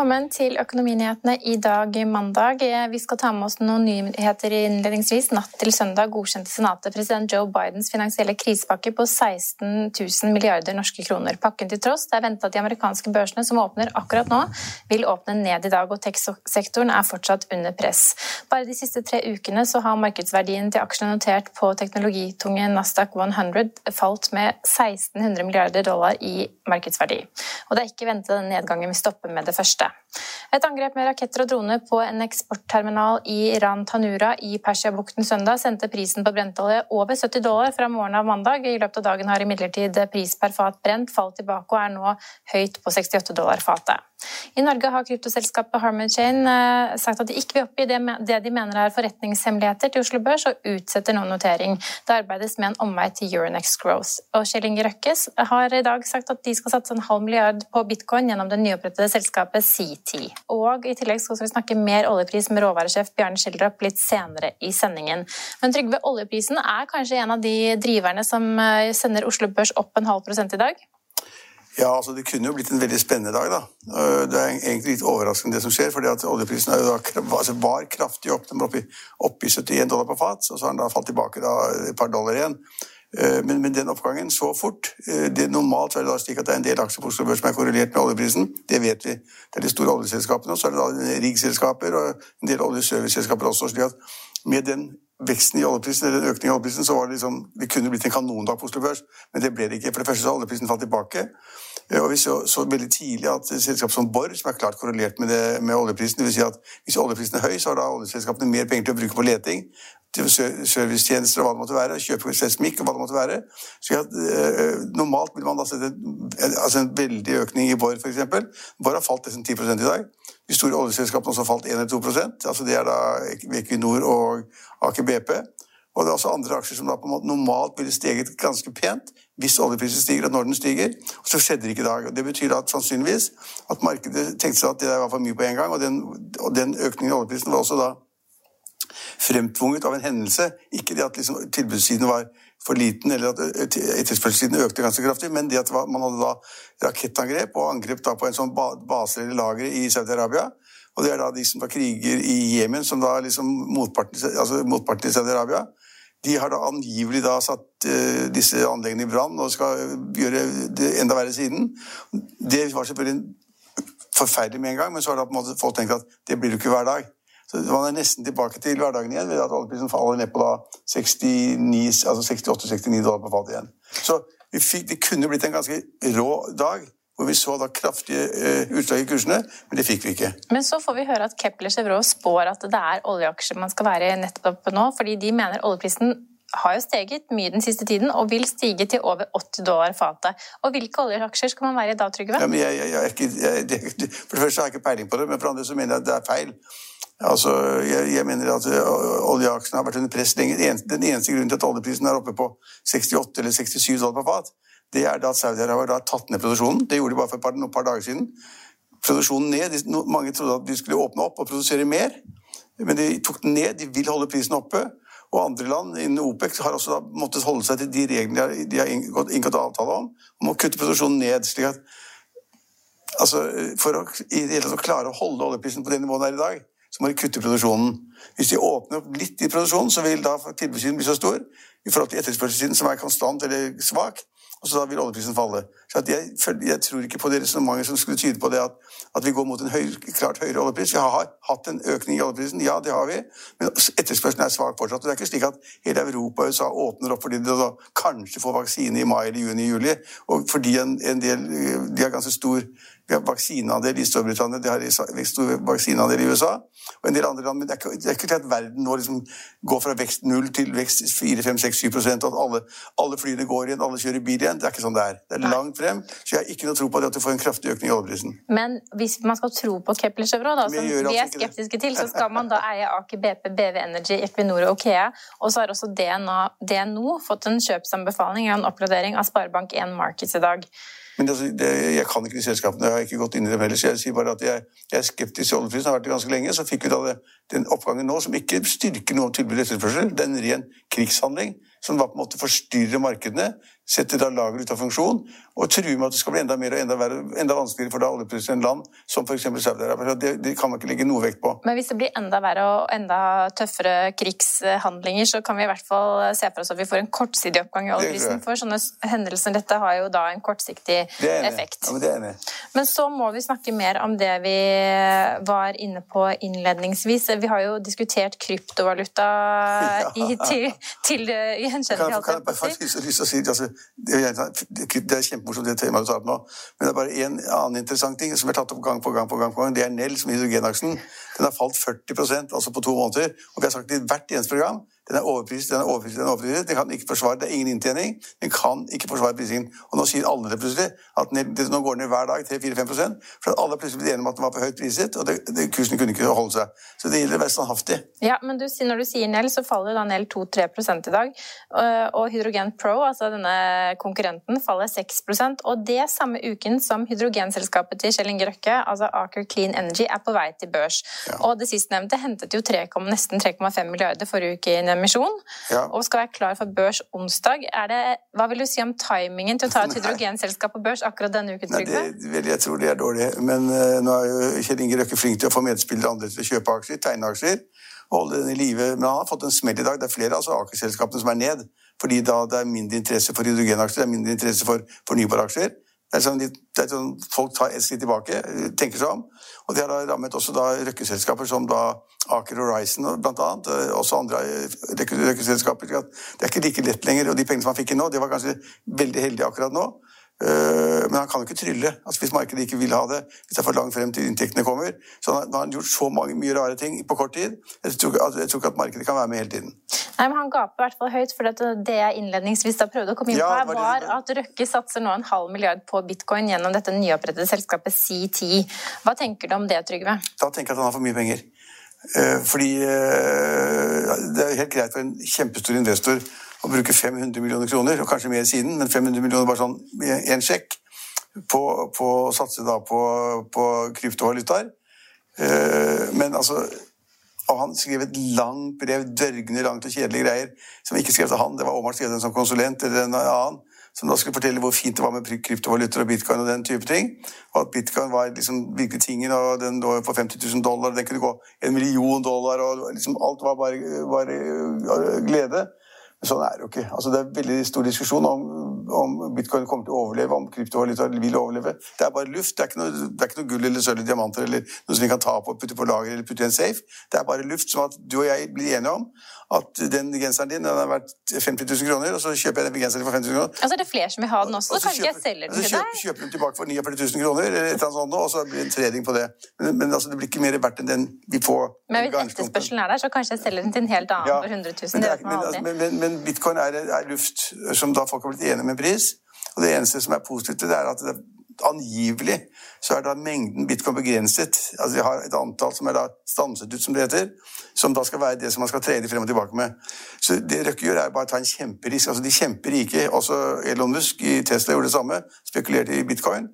Velkommen til Økonominyhetene i dag, mandag. Vi skal ta med oss noen nyheter innledningsvis. Natt til søndag godkjente Senatet president Joe Bidens finansielle krisepakke på 16 000 milliarder norske kroner. Pakken til tross, det er ventet at de amerikanske børsene som åpner akkurat nå, vil åpne ned i dag, og tech-sektoren er fortsatt under press. Bare de siste tre ukene så har markedsverdien til aksjene notert på teknologitunge Nasdaq 100 falt med 1600 milliarder dollar i markedsverdi. Og det er ikke ventet den nedgangen vi stopper med det første første. Et angrep med raketter og droner på en eksportterminal i Iran Tanura i Persiabukten søndag sendte prisen på brentolje over 70 dollar fra morgenen av mandag. I løpet av dagen har imidlertid pris per fat brent falt tilbake og er nå høyt på 68 dollar fatet. I Norge har kryptoselskapet Harmon Chain eh, sagt at de ikke vil oppgi det de mener er forretningshemmeligheter til Oslo Børs, og utsetter nå notering. Det arbeides med en omvei til Euronext Growth. Og Kjell Inge Røkkes har i dag sagt at de skal satse en halv milliard på bitcoin gjennom det nyopprettede selskapet CT. Og i tillegg skal vi snakke mer oljepris med råvaresjef Bjarne Schjelderup litt senere i sendingen. Men Trygve, oljeprisen er kanskje en av de driverne som eh, sender Oslo Børs opp en halv prosent i dag? Ja, altså Det kunne jo blitt en veldig spennende dag. da. Det er egentlig litt overraskende det som skjer. fordi at Oljeprisen da, altså var kraftig opp. Den var oppe i 71 dollar på fat, og så har den da falt tilbake da, et par dollar igjen. Øh, men, men, den oppgangen så fort øh, det Normalt er det da slik at det er en del aksjer på Oslo Børs som er korrelert med oljeprisen. Det vet vi. Det er de store oljeselskapene. Og så er det da riggselskaper og en del oljeserviceselskaper også. slik at med den veksten i oljeprisen, eller økningen i oljeprisen, så var det liksom, det kunne blitt en kanondag på Oslo Børs. Men det ble det ikke. For det første så oljeprisen falt tilbake. Og Vi så, så veldig tidlig at selskap som Borr, som er klart korrelert med, det, med oljeprisen, dvs. Si at hvis oljeprisen er høy, så har da oljeselskapene mer penger til å bruke på leting, til servicetjenester og hva det måtte være, kjøpe seismikk og hva det måtte være. Så at, eh, Normalt vil man da sette altså en veldig økning i Borr, f.eks. Borr har falt nesten 10 i dag. De store oljeselskapene har også falt 1 eller 2% altså Det er da Equinor og Aker BP. Og det er også andre aksjer som da på en måte normalt ville steget ganske pent hvis oljeprisen stiger, og når den stiger. Og så skjedde det ikke i dag. og Det betyr at sannsynligvis at markedet tenkte seg at det var for mye på en gang. Og den, og den økningen i oljeprisen var også da fremtvunget av en hendelse. Ikke det at liksom tilbudssiden var for liten, eller at etterspørselssiden økte ganske kraftig, men det at man hadde da rakettangrep og angrep da på en sånn base eller lager i Saudi-Arabia. Og det er da de som var kriger i Jemen, som da liksom motparten, altså i Saudi-Arabia. De har da angivelig da satt uh, disse anleggene i brann og skal gjøre det enda verre siden. Det var selvfølgelig forferdelig med en gang, men så har da på en måte folk tenkt at det blir jo ikke hver dag. Så Man er nesten tilbake til hverdagen igjen ved at oljeprisen faller ned på 68-69 altså dollar på fatet igjen. Så fikk, det kunne blitt en ganske rå dag hvor vi så da kraftige uh, utslag i kursene, men det fikk vi ikke. Men så får vi høre at Kepler Chevrolet spår at det er oljeaksjer man skal være nettopp nå, fordi de mener oljeprisen har jo steget mye den siste tiden og vil stige til over 80 dollar fatet. Og Hvilke oljeaksjer skal man være i da, Trygve? Ja, jeg, jeg, jeg, for det første har jeg ikke peiling på det, men for det andre så mener jeg at det er feil. Altså, jeg, mener at øh, oljeaksjene har vært under press lenge. Den eneste grunnen til at oljeprisen er oppe på 68 eller 67 dollar på fat, det er at Saudi-Arabia har tatt ned produksjonen. Det gjorde de bare for et par, par dager siden. Produksjonen ned. Mange trodde at de skulle åpne opp og produsere mer, men de tok den ned. De vil holde prisen oppe. Og andre land innen OPEC har også da måttet holde seg til de reglene de har inngått, inngått avtale om, om å kutte produksjonen ned. slik at altså, For å, i det hele tatt klare å holde oljeprisen på det nivået den i dag, så må de kutte produksjonen. Hvis de åpner opp litt i produksjonen, så vil da tilbudssiden bli så stor i forhold til etterspørselssiden, som er konstant eller svak, og så da vil oljeprisen falle. Så jeg, jeg, tror ikke på det resonnementet som skulle tyde på det at, at vi går mot en høy, klart høyere oljepris. Vi har hatt en økning i oljeprisen, ja, det har vi, men etterspørselen er svak fortsatt. Og det er ikke slik at hele Europa og USA åpner opp fordi de da kanskje får vaksine i mai eller juni, juli, og fordi en, en del de har ganske stor vi har vaksineandel i Storbritannia, de har stor vaksineandel i USA og en del andre land. Men det er ikke, det er ikke til at verden nå liksom går fra vekst null til vekst 4-5-6-7 og at alle, alle, flyene går igjen, alle kjører bil igjen. Det er ikke sånn det er. Det er langt frem, så jeg har ikke noe tro på det at du får en kraftig økning i oljeprisen. Men hvis man skal tro på Kepler Chevron, da, som vi, er skeptiske til, så skal man da eie Aker BP, BV Energy, Equinor og Okea. Og så har også DNO, DNO fått en kjøpsanbefaling og en oppgradering av Sparebank1 Markets i dag. Men altså, det, jeg kan ikke de selskapene, jeg har ikke gått inn i dem heller. Så jeg sier bare at jeg, jeg er skeptisk til oljeprisen, har vært det ganske lenge. Så fikk vi da den oppgangen nå som ikke styrker noe tilbud og etterspørsel. Det er en ren krigshandling som da på en måte forstyrrer markedene. setter da lager ut av funksjon og truer med at det skal bli enda mer og enda, verre, enda vanskeligere for da oljeproduserende land som f.eks. Saudi-Arabia. Det, det, kan man ikke legge noe vekt på. Men hvis det blir enda verre og enda tøffere krigshandlinger, så kan vi i hvert fall se for oss at vi får en kortsidig oppgang i oljeprisen. For sånne hendelser dette har jo da en kortsiktig effekt. Ja, men, det er enig. Men så må vi snakke mer om det vi var inne på innledningsvis. Vi har jo diskutert kryptovaluta ja. i, til, til gjenkjennelig. Kan jeg bare faktisk lyst til å si altså, det, er kjempemorsomt det temaet du tar opp nå. Men det er bare en annen interessant ting som er tatt opp gang på gang. på gang på gang. Det er Nell, som er hydrogenaksen. Den har falt 40% altså på to måneder. Og vi har sagt i hvert eneste program. Den er overpriset, den er overpriset, den er overpriset. Den kan ikke forsvare, Det er ingen inntjening. Den kan ikke forsvare prisingen. Og nå sier alle det plutselig. at den, Nå går den ned hver dag 3-4-5 For alle plutselig blitt enige om at den var for høyt priset, og det, det, kursen kunne ikke holde seg. Så det gjelder å være standhaftig. Ja, men du, når du sier Nell, så faller da Nell 2-3 i dag. Og Hydrogen Pro, altså denne konkurrenten, faller 6% Og det samme uken som hydrogenselskapet til Kjell Inge Røkke, altså Aker Clean Energy, er på vei til børs. Ja. Og det sistnevnte hentet jo 3, nesten 3,5 milliarder forrige uke i en emisjon ja. og skal være klar for børs onsdag. Det, hva vil du si om timingen til å ta et hydrogenselskap på børs akkurat denne uken? Nei, jeg tror det er dårlig. Men uh, nå er jo Kjell Inge Røkke flink til å få medspillere andre til å kjøpe aksjer, tegne aksjer. holde den i live. Men han har fått en smell i dag. Det er flere altså Aker-selskapene som er ned. Fordi da det er mindre interesse for hydrogenaksjer, det er mindre interesse for fornybare aksjer. Det er sånn, det er sånn Folk tar et skritt tilbake, tenker seg om. Og det har rammet også da røkkeselskaper som da Aker Horizon blant annet. Også andre røkkeselskaper. Det er ikke like lett lenger. Og de pengene som man fikk inn nå, det var kanskje veldig heldig akkurat nå. Eh, men han kan jo ikke trylle altså hvis markedet ikke vil ha det. Hvis det er for langt frem til inntektene kommer. Så han har gjort så mange, mye rare ting på kort tid. Jeg tror, jeg tror, ikke at markedet kan være med hele tiden. Nei, men Han gaper i hvert fall høyt. for Det jeg innledningsvis da prøvde å komme inn på, her, var at Røkke satser nå en halv milliard på bitcoin gjennom dette nyopprettede selskapet C10. Hva tenker du om det, Trygve? Da tenker jeg at han har for mye penger. Eh, fordi eh, det er helt greit for en kjempestor investor å bruke 500 millioner kroner, og kanskje mer siden, men 500 millioner bare sånn én sjekk, på, å satse da på, på kryptovalutaer. Eh, men altså og han skrev et langt brev, dørgende langt og kjedelige greier, som ikke skrev til han. Det var Omar skrevet som konsulent eller en annen, som da skulle fortelle hvor fint det var med kryptovalutaer og bitcoin og den type ting. Og at bitcoin var liksom virkelig tingen, og den lå på 50 000 dollar, og den kunne gå en million dollar, og liksom alt var bare, bare glede. Sånn er det jo ikke. Altså, det er veldig stor diskusjon om, om, bitcoin kommer til å overleve, om kryptovaluta vil overleve. Det er bare luft. Det er ikke noe, er ikke noe gull eller sølv eller diamanter eller noe som vi kan ta på og putte på lager eller putte i en safe. Det er bare luft, som at du og jeg blir enige om at den genseren din den har vært 50 000 kroner, og så kjøper jeg den genseren for 50 000 kroner. Altså det er flere som vil ha den også, så kanskje jeg selger den til deg? Så kjøper du tilbake for 49 000 kroner, eller et eller annet sånt, og så blir det en trading på det. Men, men altså, det blir ikke mer verdt enn den vi får. Men hvis etterspørselen er der, så kanskje jeg selger den til en helt annen ja, for 100 000. Men, er, men, altså, men, men, bitcoin er, er, luft som da folk har blitt enige med pris. Og det eneste som er positivt, det er at det angivelig så er da mengden bitcoin begrenset. Altså De har et antall som er da stanset ut, som det heter, som da skal være det som man skal trade frem og tilbake med. Så det Røkke gjør, er bare å ta en kjemperisk. Altså De kjemperike, også Elon Musk i Tesla gjorde det samme, spekulerte i bitcoin.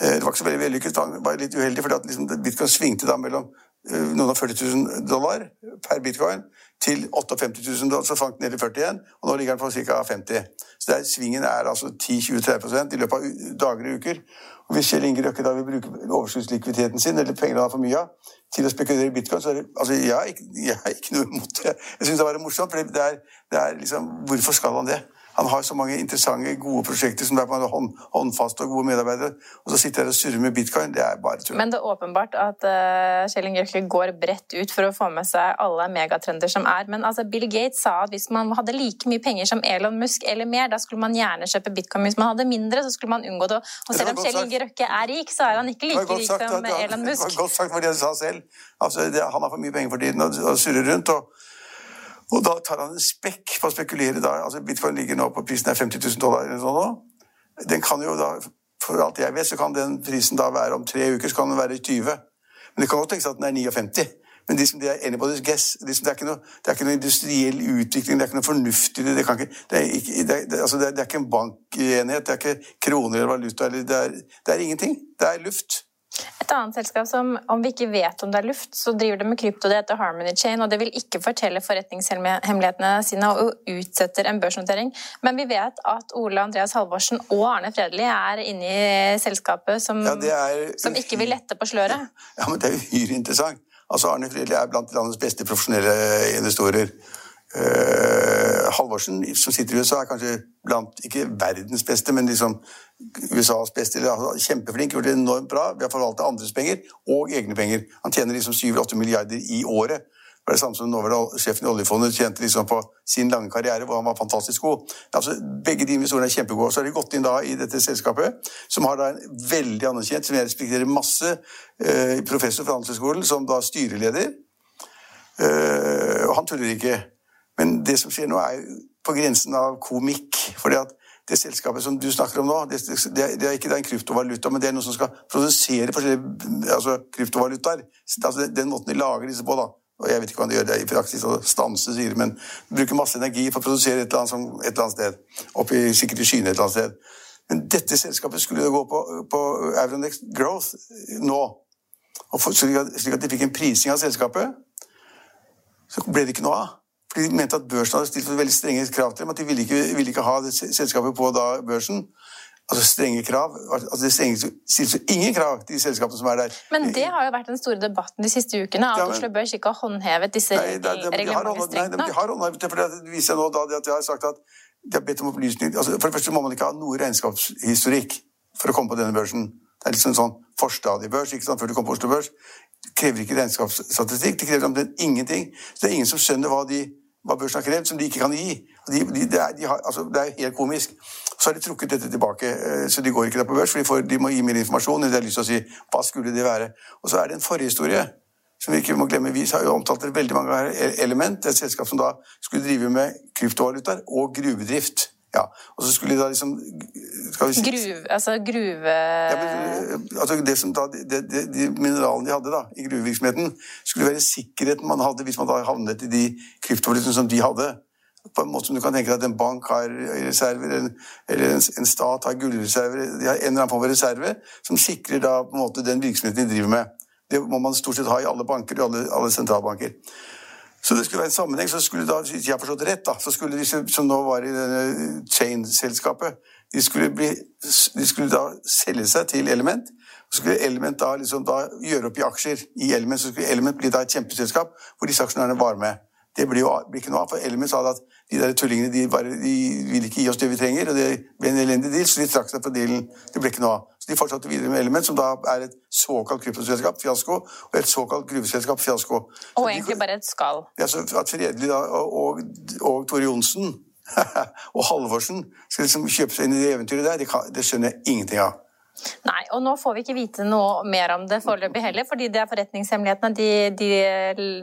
Eh, det var ikke så veldig vellykket, var litt uheldig, for liksom bitcoin svingte da mellom eh, noen og 40 000 dollar per bitcoin til 58 000 dollar, så fant den ned i 40 igjen, og nå ligger den på ca. 50 Så der, svingen er altså 10-20-30 i løpet av dager og uker. Og Hvis Kjell Inge Røkke da vil bruke overskuddslikviditeten sin, eller pengene han har for mye av, til å spekulere i bitcoin, så er det altså, jeg, har ikke, ikke noe imot det. Jeg syns det var morsomt, for det er, det er liksom Hvorfor skal han det? Han har så mange interessante, gode prosjekter som er på hånd, håndfaste og gode medarbeidere. Og så sitter jeg og surrer med bitcoin. Det er bare tull. Men det er åpenbart at uh, Kjell Inge går bredt ut for å få med seg alle megatrender som er. Men altså, Bill Gates sa at hvis man hadde like mye penger som Elon Musk eller mer, da skulle man gjerne kjøpe bitcoin. Hvis man hadde mindre, så skulle man unngå det. Og selv om Kjell Inge Røkke er rik, så er han ikke like rik som Elon Musk. Det var godt sagt for det han sa selv. Altså, det, han har for mye penger for tiden og, og surrer rundt. og og da tar han en spekk på å spekulere. da, altså Bitcoin ligger nå på prisen er 50 000 dollar. eller sånn. Den kan jo da, For alt jeg vet, så kan den prisen da være om tre uker så kan den være 20. Men det kan godt tenkes at den er 59. Men de som er anybody's guess. De det, er noe, det er ikke noe industriell utvikling, det er ikke noe fornuftig det, ikke, det, er, ikke, det, er, altså det, er, ikke en bankenhet, det er ikke kroner eller valuta. Eller er, det er ingenting. Det er luft. Et annet selskap som, om vi ikke vet om det er luft, så driver det med krypto. Det heter Harmony Chain, og det vil ikke fortelle forretningshemmelighetene sine og utsetter en børsnotering. Men vi vet at Ole Andreas Halvorsen og Arne Fredli er inne i selskapet som, ja, er, som ikke vil lette på sløret. Ja, men det er uhyre interessant. Altså, Arne Fredli er blant landets beste profesjonelle investorer. Uh, Halvorsen, som sitter i USA, er kanskje blant ikke verdens beste, men liksom USAs beste. Kjempeflink, gjort det enormt bra Vi har forvaltet andres penger og egne penger. Han tjener liksom 7-8 milliarder i året. Det var det samme som nåværende sjefen i oljefondet tjente liksom på sin lange karriere, hvor han var fantastisk god. Altså, begge de investorene er kjempegode. Så har de gått inn da i dette selskapet, som har da en veldig anerkjent, som jeg respekterer masse, uh, professor fra Handelshøyskolen, som da styreleder. Uh, han tuller ikke. Men det som skjer nå, er på grensen av komikk. fordi at det selskapet som du snakker om nå, det, det, det er ikke det er en kryptovaluta, men det er noe som skal produsere forskjellige altså, kryptovalutaer. Altså, den måten de lager disse på, da. Og jeg vet ikke hva de gjør det i praksis, å stanse, sier men de bruker masse energi for å produsere et eller annet, som, et eller annet sted. Oppi, sikkert i skyene et eller annet sted. Men dette selskapet skulle gå på, på Euronext Growth nå. Og for, slik, at, slik at de fikk en prising av selskapet, så ble det ikke noe av. Fordi de mente at børsen hadde stilt for veldig strenge krav til dem. At de ville ikke, ville ikke ha selskapet på da børsen. Altså strenge krav. Altså det stilles jo ingen krav til de selskapene som er der. Men det har jo vært den store debatten de siste ukene, at ja, men, Oslo Børs ikke har håndhevet disse reglementene strengt nok. Nei, De har håndhevet det, for det viser nå da at jeg har sagt at de har bedt om opplysninger altså For det første må man ikke ha noe regnskapshistorikk for å komme på denne børsen. Det er liksom sånn forstadiebørs ikke sant, før du kommer på Oslo Børs. Krever ikke regnskapsstatistikk. Det krever omtrent ingenting. Så det er ingen som skjønner hva de hva børsen har krevd, som de ikke kan gi. De, de, er, har, altså, det, er, helt komisk. Så har de trukket dette tilbake, eh, så de går ikke der på børs, for de, får, de må gi mer informasjon. De har lyst til å si hva skulle det være. Og så er det en forhistorie som vi ikke må glemme. Vi har jo omtalt det veldig mange ganger. Element, et selskap som da skulle drive med kryptovalutaer og gruvedrift. Ja, og så skulle de da liksom si, Gruve Altså gruve... Ja, men, altså det som da, de, de, de, mineralene de hadde da, i gruvevirksomheten, skulle være sikkerheten man hadde hvis man da havnet i de kryptovalutaene som de hadde. På en måte som du kan tenke deg at en bank har reserver, eller en, en stat har gullreserver. De har en eller annen form for reserve som sikrer da på en måte den virksomheten de driver med. Det må man stort sett ha i alle banker og alle, alle sentralbanker. Så det skulle være en sammenheng. Så skulle da, hvis jeg har forstått rett, da, så skulle disse som nå var i denne chain-selskapet, de de skulle da selge seg til Element. Så skulle Element da, liksom, da gjøre opp i aksjer i Element. Så skulle Element bli da et kjempeselskap hvor disse aksjonærene var med. Det blir jo blir ikke noe av, for Element sa at de der tullingene de, bare, de vil ikke gi oss det vi trenger. og Det ble en elendig deal, så de trakk seg på dealen. Det ble ikke noe av. Så de fortsatte videre med Element, som da er et såkalt kryptoselskap, fiasko, og et såkalt gruveselskap, fiasko. Og så egentlig bare et skall. Ja, så At Fredelig da, og, og, og Tore Johnsen og Halvorsen skal liksom kjøpe seg inn i det eventyret der, det, kan, det skjønner jeg ingenting av. Nei, og nå får vi ikke vite noe mer om det foreløpig heller, fordi det er forretningshemmelighetene. De, de,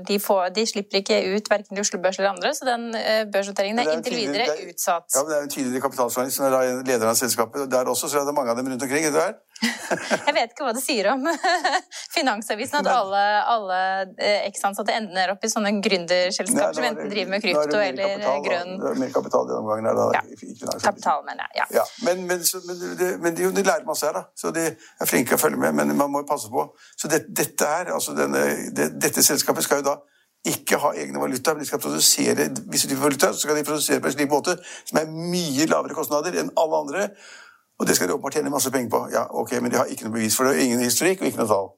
de, får, de, slipper ikke ut verken til Oslo Børs eller andre, så den uh, børsnoteringen er, er inntil videre er, utsatt. Ja, men Det er jo en tidligere kapitaljournalist som er leder av selskapet der også, så er det mange av dem rundt omkring. Det hvert. Jeg vet ikke hva det sier om Finansavisen at alle, alle eh, eksansatte ender opp i sånne gründerselskaper som enten driver med krypto eller kapital, grønn Det er mer kapital denne gangen. Da, ja. Kapital, mener jeg. Ja. ja. Men, men, så, men, det, men de, de, lærer masse her, da. Så de er flinke å følge med. Men man må passe på. Så det, dette her, altså denne, det, dette selskapet skal jo da ikke ha egne valuta, men de skal produsere visse typer valuta. Så skal de produsere på en slik måte som er mye lavere kostnader enn alle andre. Og det skal de åpenbart tjene masse penger på. Ja, ok, Men de har ikke noe bevis for det. Ingen historikk og ikke noe tall.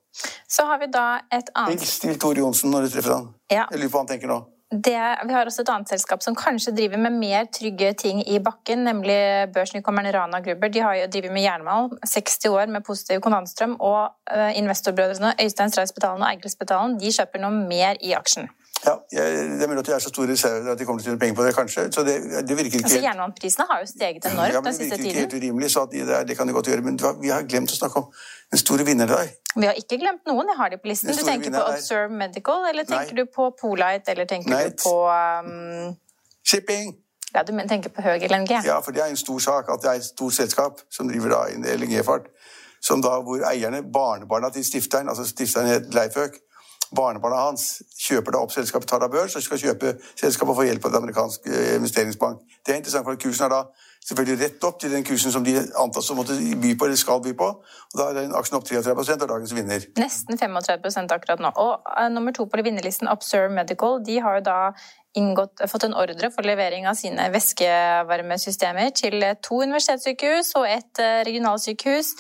Så har vi da et annet Hils til Tore Johnsen når du treffer han. Ja. Jeg lurer på hva han tenker nå. Det, vi har også et annet selskap som kanskje driver med mer trygge ting i bakken, nemlig børsnykommeren Rana Gruber. De har jo drevet med jernmalm 60 år med positiv kontantstrøm, og uh, investorbrødrene Øystein Streisbetalen og Eigil de kjøper noe mer i aksjen. Ja, Det er mulig at de er så store reserver at de kommer til å tjene penger på det, kanskje. Så det, det virker ikke altså, Jernbaneprisene har jo steget enormt ja, den siste tiden. Det virker ikke helt urimelig, så det, er, det kan de godt gjøre. Men vi har glemt å snakke om den store vinneren der. Vi har ikke glemt noen, jeg har de på listen. Du tenker på Observe Medical, eller tenker Nei. du på Polite, eller tenker Nei. du på um... Shipping! Ja, du tenker på Høg LNG? Ja, for det er en stor sak at det er et stort selskap som driver da LNG-fart, som da hvor eierne, barnebarna til stifteren, altså stifteren het Leif Høg, barnebarna hans kjøper da opp selskapet, Tara børs og skal kjøpe selskapet og få hjelp av en amerikansk eh, investeringsbank. Det er interessant, for kursen er da selvfølgelig rett opp til den kursen som de antas å måtte by på, eller skal by på. og Da er den aksjen opp 33 av dagens vinner. Nesten 35 akkurat nå. Og uh, nummer to på vinnerlisten, Observe Medical, de har jo da inngått, fått en ordre for levering av sine væskevarmesystemer til to universitetssykehus og et regionalsykehus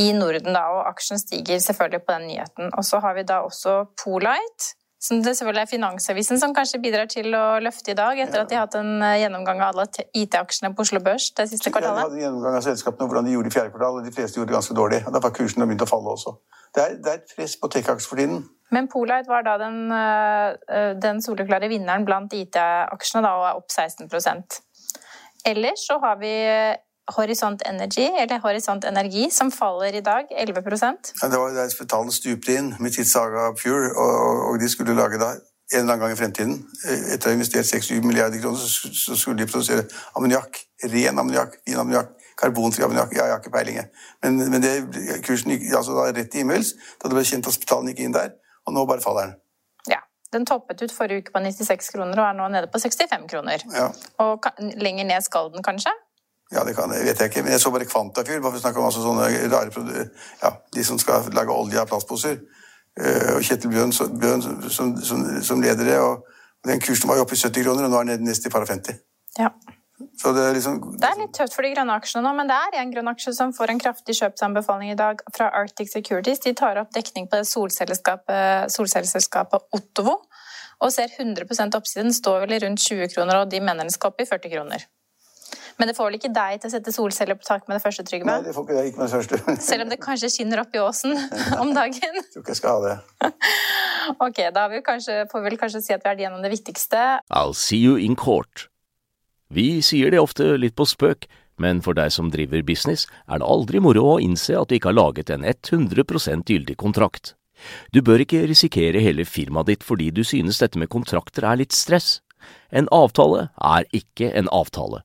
i Norden. Da, og aksjen stiger selvfølgelig på den nyheten. Og så har vi da også Polite som det selvfølgelig er Finansavisen som kanskje bidrar til å løfte i dag, etter ja. at de har hatt en eh, gjennomgang av alle IT-aksjene på Oslo Børs det siste kvartalet? De hadde en gjennomgang av selskapene og hvordan de gjorde i fjerde kvartal, og de fleste gjorde det ganske dårlig. og Derfor har kursen begynt å falle også. Det er, det er et press på tech-aksjer for tiden. Men Polite var da den, eh, den soleklare vinneren blant IT-aksjene, og er opp 16% Ellers så har vi Horisont Energy, eller Horisont Energi, som faller i dag 11 ja, Det var der tallene stupte inn med sitt Saga Pure, og, og, de skulle lage da en eller annen gang i fremtiden, etter å ha investert 6-7 milliarder kroner, så skulle de produsere ammoniakk. Ren ammoniakk, fin ammoniakk, karbonfri ammoniakk. Ja, jeg har ikke peiling, men, men det, kursen gikk altså da rett i himmels da det ble kjent at Spetalen gikk inn der, og nå bare faller den. Ja. Den toppet ut forrige uke på 96 kroner og er nå nede på 65 kroner. Ja. Og lenger ned skal den kanskje? Ja, det kan, vet jeg ikke. Men jeg så bare Kvantafyr. Bare for å snakke om altså sånne rare ja, De som skal lage olje av plastposer. Uh, og Kjetil Bjørn, Bjørn som, som, som, leder det. og Den kursen var jo oppe i 70 kroner, og nå er den nede i par 50. Ja. Så det, er liksom... det er litt tøft for de grønne aksjene nå, men det er en grønn aksje som får en kraftig kjøpsanbefaling i dag fra Arctic Securities. De tar opp dekning på det solcelleselskapet Ottovo og ser 100% oppsiden. står vel i rundt 20 kroner, og de mener den skal opp i 40 kroner. Men det får vel ikke deg til å sette solceller på taket med det første, Trygve? Nei, det får ikke jeg ikke med det første. Selv om det kanskje skinner opp i åsen om dagen? Jeg tror ikke jeg skal ha det. ok, da vi kanskje, får vi vel kanskje si at vi er gjennom det viktigste. I'll see you in court. Vi sier det ofte litt på spøk, men for deg som driver business, er det aldri moro å innse at du ikke har laget en 100% gyldig kontrakt. Du bør ikke risikere hele firmaet ditt fordi du synes dette med kontrakter er litt stress. En avtale er ikke en avtale.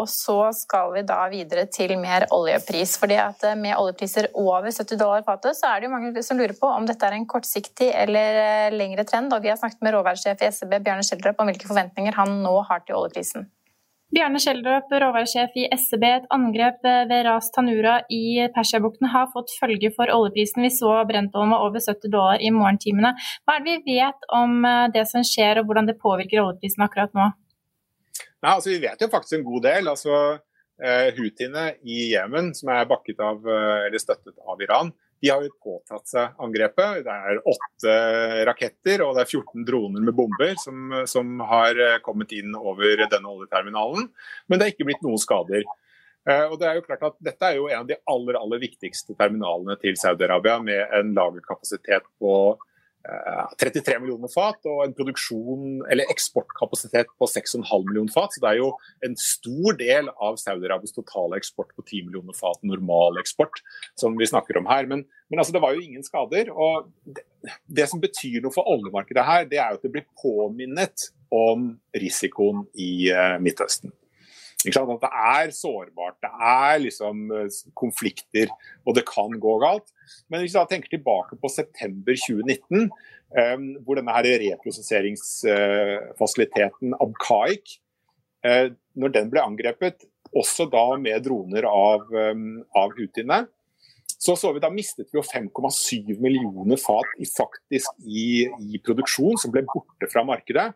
Og så skal vi da videre til mer oljepris. fordi at eh, Med oljepriser over 70 dollar fatet, så er det jo mange som lurer på om dette er en kortsiktig eller eh, lengre trend. og Vi har snakket med råværsjef i SEB Bjarne Schjelderup om hvilke forventninger han nå har til oljeprisen. Bjarne Schjelderup, råværsjef i SEB. Et angrep ved Ras Tanura i Persiabukten har fått følge for oljeprisen. Vi så Brentholm var over 70 dollar i morgentimene. Hva er det vi vet om eh, det som skjer, og hvordan det påvirker oljeprisen akkurat nå? Nei, altså Vi vet jo faktisk en god del. altså eh, Houthiene i Jemen, som er bakket av, uh, eller støttet av Iran, de har jo påtatt seg angrepet. Det er åtte raketter og det er 14 droner med bomber som, som har eh, kommet inn over denne oljeterminalen. Men det er ikke blitt noen skader. Og det er jo klart at Dette er jo en av de aller aller viktigste terminalene til Saudi-Arabia, med en lagerkapasitet på 33 eh, millioner fat og en produksjon, eller eksportkapasitet på 6,5 millioner fat. Så det er jo en stor del av Saudi-Arabias totale eksport på 10 millioner fat, normal eksport, som vi snakker om her. Men, men altså, det var jo ingen skader. og det, det, som betyr noe for oljemarkedet her, det er jo at det blir påminnet om risikoen i uh, Midtøsten. At det er sårbart, det er liksom eh, konflikter, og det kan gå galt. Men hvis vi tenker tilbake på september 2019, um, hvor denne her reprosesseringsfasiliteten uh, Abkaik, uh, når den ble angrepet, også da med droner av, av Houthiene, så så vi da mistet vi jo 5,7 millioner fat i, faktisk i, i produksjon som ble borte fra markedet.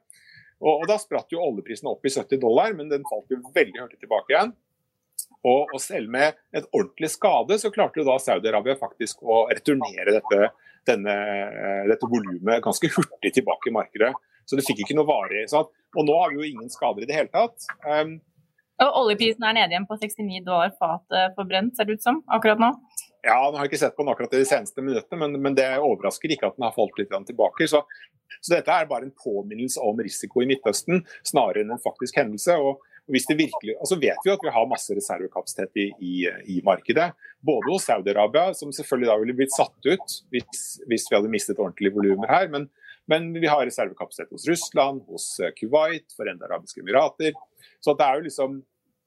Og, og Da spratt jo oljeprisen opp i 70 dollar, men den falt jo veldig hurtig tilbake igjen. Og, og, selv med et ordentlig skade, så klarte jo da Saudi-Arabia faktisk å returnere dette, denne, dette volumet ganske hurtig tilbake i markedet. Så det fikk ikke noe varig. Og nå har vi jo ingen skader i det hele tatt. Um, og oljeprisen er nede igjen på 69 dollar fatet for brent, ser det ut som, akkurat nå? Ja, nå har jeg ikke sett på den akkurat i de seneste minuttene, men, men, det overrasker ikke at den har falt litt tilbake. Så, så, dette er bare en påminnelse om risiko i Midtøsten, snarere enn en faktisk hendelse. og hvis det virkelig, altså vet vi at vi har masse reservekapasitet i, i, i markedet. Både hos Saudi-Arabia, som selvfølgelig da ville blitt satt ut hvis, hvis vi hadde mistet ordentlige volumer her. Men, men, vi har reservekapasitet hos Russland, hos Kuwait, Forente arabiske emirater. Så det er jo liksom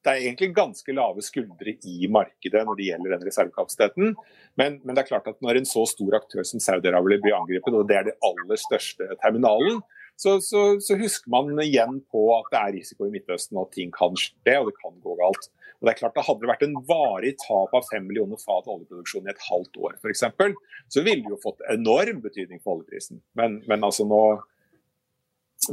det er egentlig ganske lave skuldre i markedet når det gjelder den reservekapasiteten. Men, men, det er klart at når en så stor aktør som Saudi-Arabia blir angrepet, og det er den aller største terminalen, så, så, så, husker man igjen på at det er risiko i Midtøsten, og at ting kan skje og det kan gå galt. Og det er klart at Hadde det vært en varig tap av 5 millioner fat oljeproduksjon i et halvt år f.eks., så ville det jo fått enorm betydning for oljeprisen. Men, men altså nå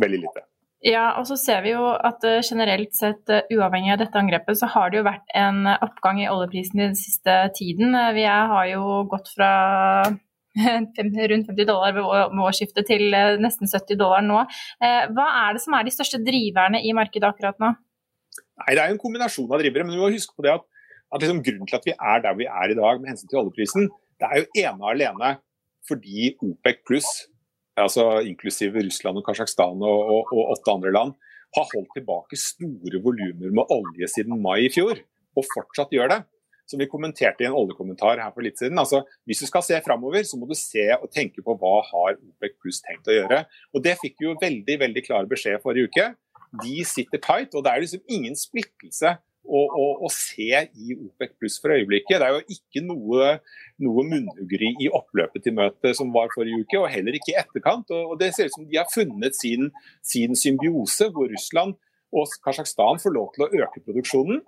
veldig lite. Ja, og så ser vi jo at uh, generelt sett, uh, uavhengig av dette angrepet, så har det jo vært en oppgang i oljeprisen i den siste tiden. Vi er, har jo gått fra rundt 50 dollar ved årsskiftet til nesten 70 dollar nå. Hva er det som er de største driverne i markedet akkurat nå? Nei, Det er jo en kombinasjon av drivere, men vi må huske på det at, at liksom grunnen til at vi er der vi er i dag med hensyn til oljeprisen, det er jo ene og alene fordi OPEC pluss altså inklusive Russland og Kasjokstan og, og, og, åtte andre land, har holdt tilbake store volumer med olje siden mai i fjor, og fortsatt gjør det. Som vi kommenterte i en oljekommentar her for litt siden. altså Hvis du skal se framover, så må du se og tenke på hva har OPEC pluss tenkt å gjøre. Og Det fikk vi jo veldig veldig klar beskjed forrige uke. De sitter tight, og det er liksom ingen splittelse å, å, å, se i OPEC pluss for øyeblikket. Det er jo ikke noe, noe munnhuggeri i oppløpet til møtet som var forrige uke, og heller ikke i etterkant. Og, og Det ser ut som de har funnet sin, sin symbiose, hvor Russland og Kasjokstan får lov til å øke produksjonen,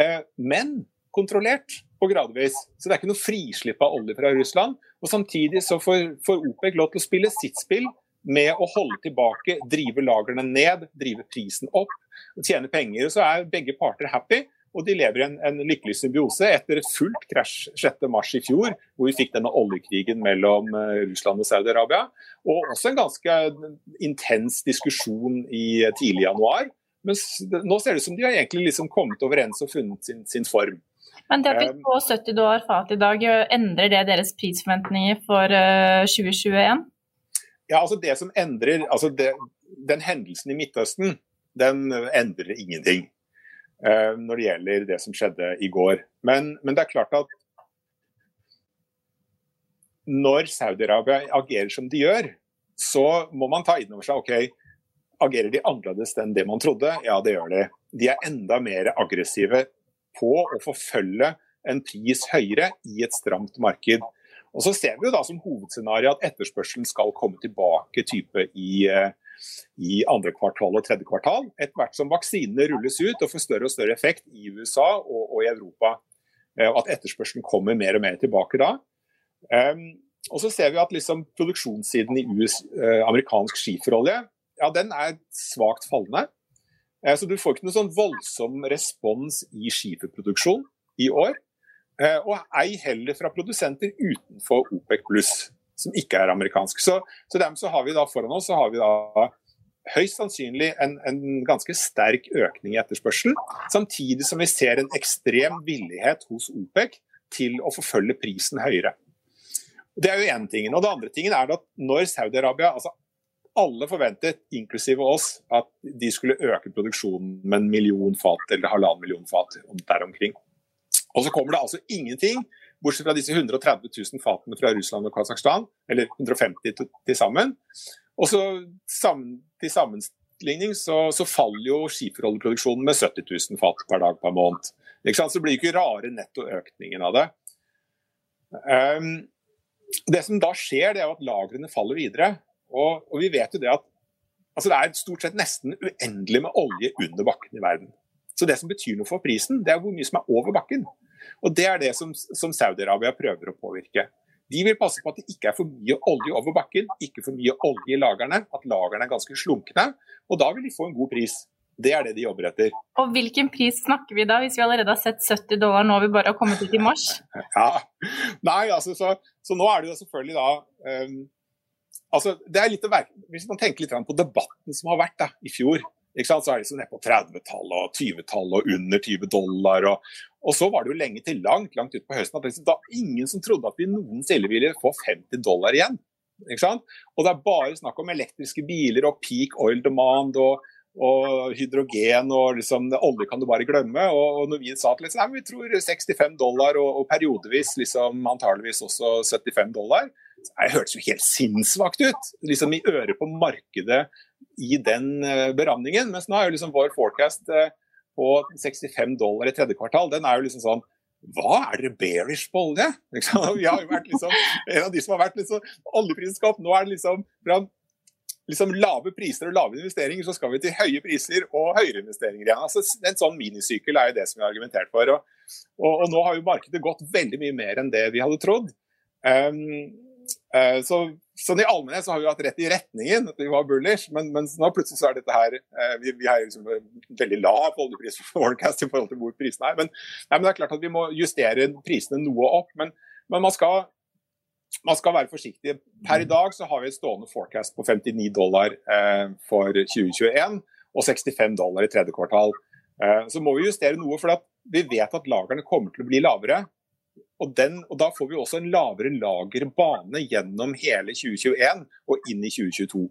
eh, men kontrollert og gradvis. Så det er ikke noe frislipp av olje fra Russland. Og Samtidig så får, får OPEC lov til å spille sitt spill med å holde tilbake, drive lagrene ned, drive prisen opp og tjene penger. Og Så er begge parter happy, og de lever i en, en lykkelig symbiose etter et fullt krasj 6.3 i fjor, hvor vi fikk denne oljekrigen mellom eh, Russland og Saudi-Arabia. Og også en ganske intens diskusjon i tidlig januar. Men nå ser det ut som de har egentlig liksom kommet overens og funnet sin, sin form. Men det at vi får 70 dollar fat i dag, endrer det deres prisforventninger for 2021? Eh, ja, altså det som endrer, altså det, Den hendelsen i Midtøsten den endrer ingenting uh, når det gjelder det som skjedde i går. Men, men det er klart at når Saudi-Arabia agerer som de gjør, så må man ta inn over seg ok, agerer de annerledes enn det man trodde? Ja, det gjør de. De er enda mer aggressive på å forfølge en pris høyere i et stramt marked. Og så ser vi jo da som hovedscenario at etterspørselen skal komme tilbake type i, eh, i andre kvartal og tredje kvartal. Etter hvert som vaksinene rulles ut og får større og større effekt i USA og, og i Europa. Eh, at etterspørselen kommer mer og mer tilbake da. Um, og så ser vi at liksom produksjonssiden i US, uh, amerikansk skiferolje ja, den er svakt fallende. Uh, så du får ikke noen sånn voldsom respons i skiferproduksjon i år. Eh, og ei heller fra produsenter utenfor OPEC pluss, som ikke er amerikansk. Så, så dermed så har vi da foran oss så har vi da høyst sannsynlig en, en, ganske sterk økning i etterspørselen, samtidig som vi ser en ekstrem villighet hos OPEC til å forfølge prisen høyere. Det er jo én ting. Og det andre tingen er at når Saudi-Arabia altså alle forventet, inklusive oss, at de skulle øke produksjonen med en million fat eller halvannen million fat der omkring. Og så kommer det altså ingenting, bortsett fra disse 130 000 fatene fra Russland og Kasakhstan, eller 150 til sammen. Og så til sammenligning så, så faller jo skiferoljeproduksjonen med 70 000 fat per dag per måned. Så det blir ikke rare nettoøkningen av det. Um, det som da skjer, det er at lagrene faller videre. Og, og vi vet jo det at altså det er stort sett nesten uendelig med olje under bakken i verden. Så det som betyr noe for prisen, det er hvor mye som er over bakken. Og Det er det som, som Saudi-Arabia prøver å påvirke. De vil passe på at det ikke er for mye olje over bakken, ikke for mye olje i lagrene, at lagrene er ganske slunkne. Og da vil de få en god pris. Det er det de jobber etter. Og hvilken pris snakker vi da, hvis vi allerede har sett 70 dollar nå vi bare har kommet ut i mars? Ja, Nei, altså, så, så nå er det jo selvfølgelig da um, altså, det er litt å være, Hvis man tenker litt på debatten som har vært da, i fjor, så er det liksom nede på 30-tallet og 20-tallet og under 20 dollar. Og, og, så var det jo lenge til langt langt ut på høsten at liksom, da ingen som trodde at vi noensinne ville få 50 dollar igjen. Og det er bare snakk om elektriske biler og peak oil demand og, og hydrogen og liksom, olje kan du bare glemme. Og, og når vi sa at liksom, vi tror 65 dollar og, og periodevis liksom, antageligvis også 75 dollar, det hørtes jo helt sinnssvakt ut. Liksom i øret på markedet i den uh, beramningen. Mens nå er jo liksom vår forecast uh, på 65 dollar i tredje kvartal, den er jo liksom sånn hva er dere bearish på olje? Vi har jo vært liksom, en av de som har vært liksom, oljeprisskap. Nå er det liksom fra liksom lave priser og lave investeringer, så skal vi til høye priser og høyere investeringer igjen. Altså, en sånn minisykkel er jo det som vi har argumentert for. Og, og, og, nå har jo markedet gått veldig mye mer enn det vi hadde trodd. Um, så, sånn I allmennhet så har vi hatt rett i retningen, at vi var bullish, men, men nå plutselig så er dette her uh, Vi, vi har liksom veldig lav oljepris for forecast i forhold til hvor prisene er. Men, nei, men, det er klart at vi må justere prisene noe opp. Men, men man skal man skal være forsiktig. Per i dag så har vi et stående forecast på 59 dollar eh, for 2021 og 65 dollar i tredje kvartal. Eh, så må vi justere noe, for vi vet at lagrene kommer til å bli lavere. Og, den, og, Da får vi også en lavere lagerbane gjennom hele 2021 og inn i 2022.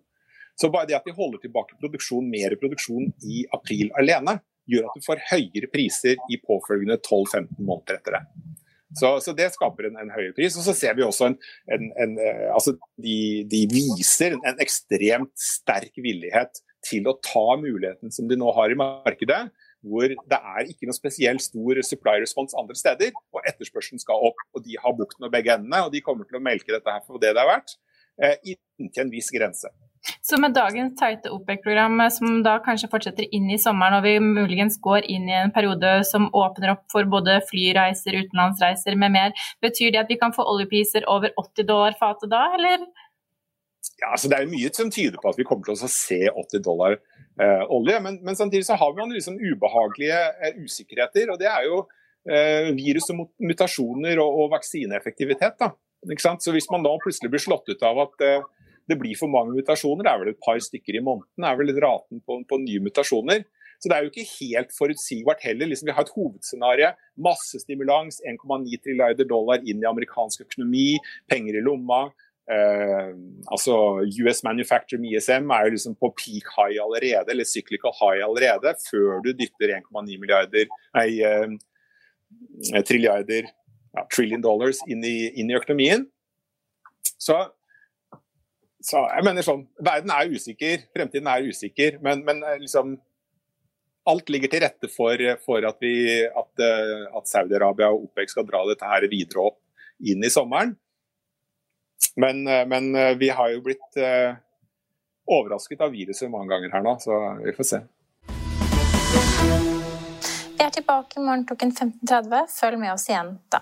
Så bare det at vi holder tilbake produksjon, mer produksjon i april alene, gjør at du får høyere priser i påfølgende 12-15 måneder etter det. Så, så, det skaper en, en, høyere pris. Og så ser vi også en, en, en eh, altså de, de, viser en ekstremt sterk villighet til å ta muligheten som de nå har i markedet. Hvor det er ikke noe spesielt stor supply response andre steder, og etterspørselen skal opp. og De har bukten og begge endene, og de kommer til å melke dette her for det det er verdt, eh, inntil en viss grense. Så med dagens tighte OPEC-program, eh, som da kanskje fortsetter inn i sommeren, og vi muligens går inn i en periode som åpner opp for både flyreiser, utenlandsreiser med mer, betyr det at vi kan få oljepriser over 80 dollar fatet da, eller? Ja, altså Det er mye som tyder på at vi kommer til å se 80 dollar eh, olje, men, men, samtidig så har man liksom ubehagelige eh, usikkerheter. og Det er jo eh, virus og mutasjoner og, og vaksineeffektivitet. da, ikke sant? Så Hvis man da plutselig blir slått ut av at eh, det blir for mange mutasjoner. Det er vel et par stykker i måneden. Er vel raten på, på nye mutasjoner. Så det er jo ikke helt forutsigbart heller. Liksom, vi har et hovedscenario. Masse stimulans, 1,9 trilliarder dollar inn i amerikansk økonomi, penger i lomma. Eh, altså US Manufacturing ISM er jo liksom på peak high allerede, eller cyclical high allerede, før du dytter 1,9 milliarder nei, eh, trilliarder ja, trillion dollars inn i, inn i økonomien. Så så jeg mener sånn, Verden er usikker, fremtiden er usikker, men, men eh, liksom Alt ligger til rette for, for at, at, eh, at Saudi-Arabia og OPEC skal dra dette her videre opp inn i sommeren. Men, eh, men vi har jo blitt uh, overrasket av viruset mange ganger her nå, så vi får se. Vi er tilbake i morgen klokken 15.30. Følg med oss igjen da.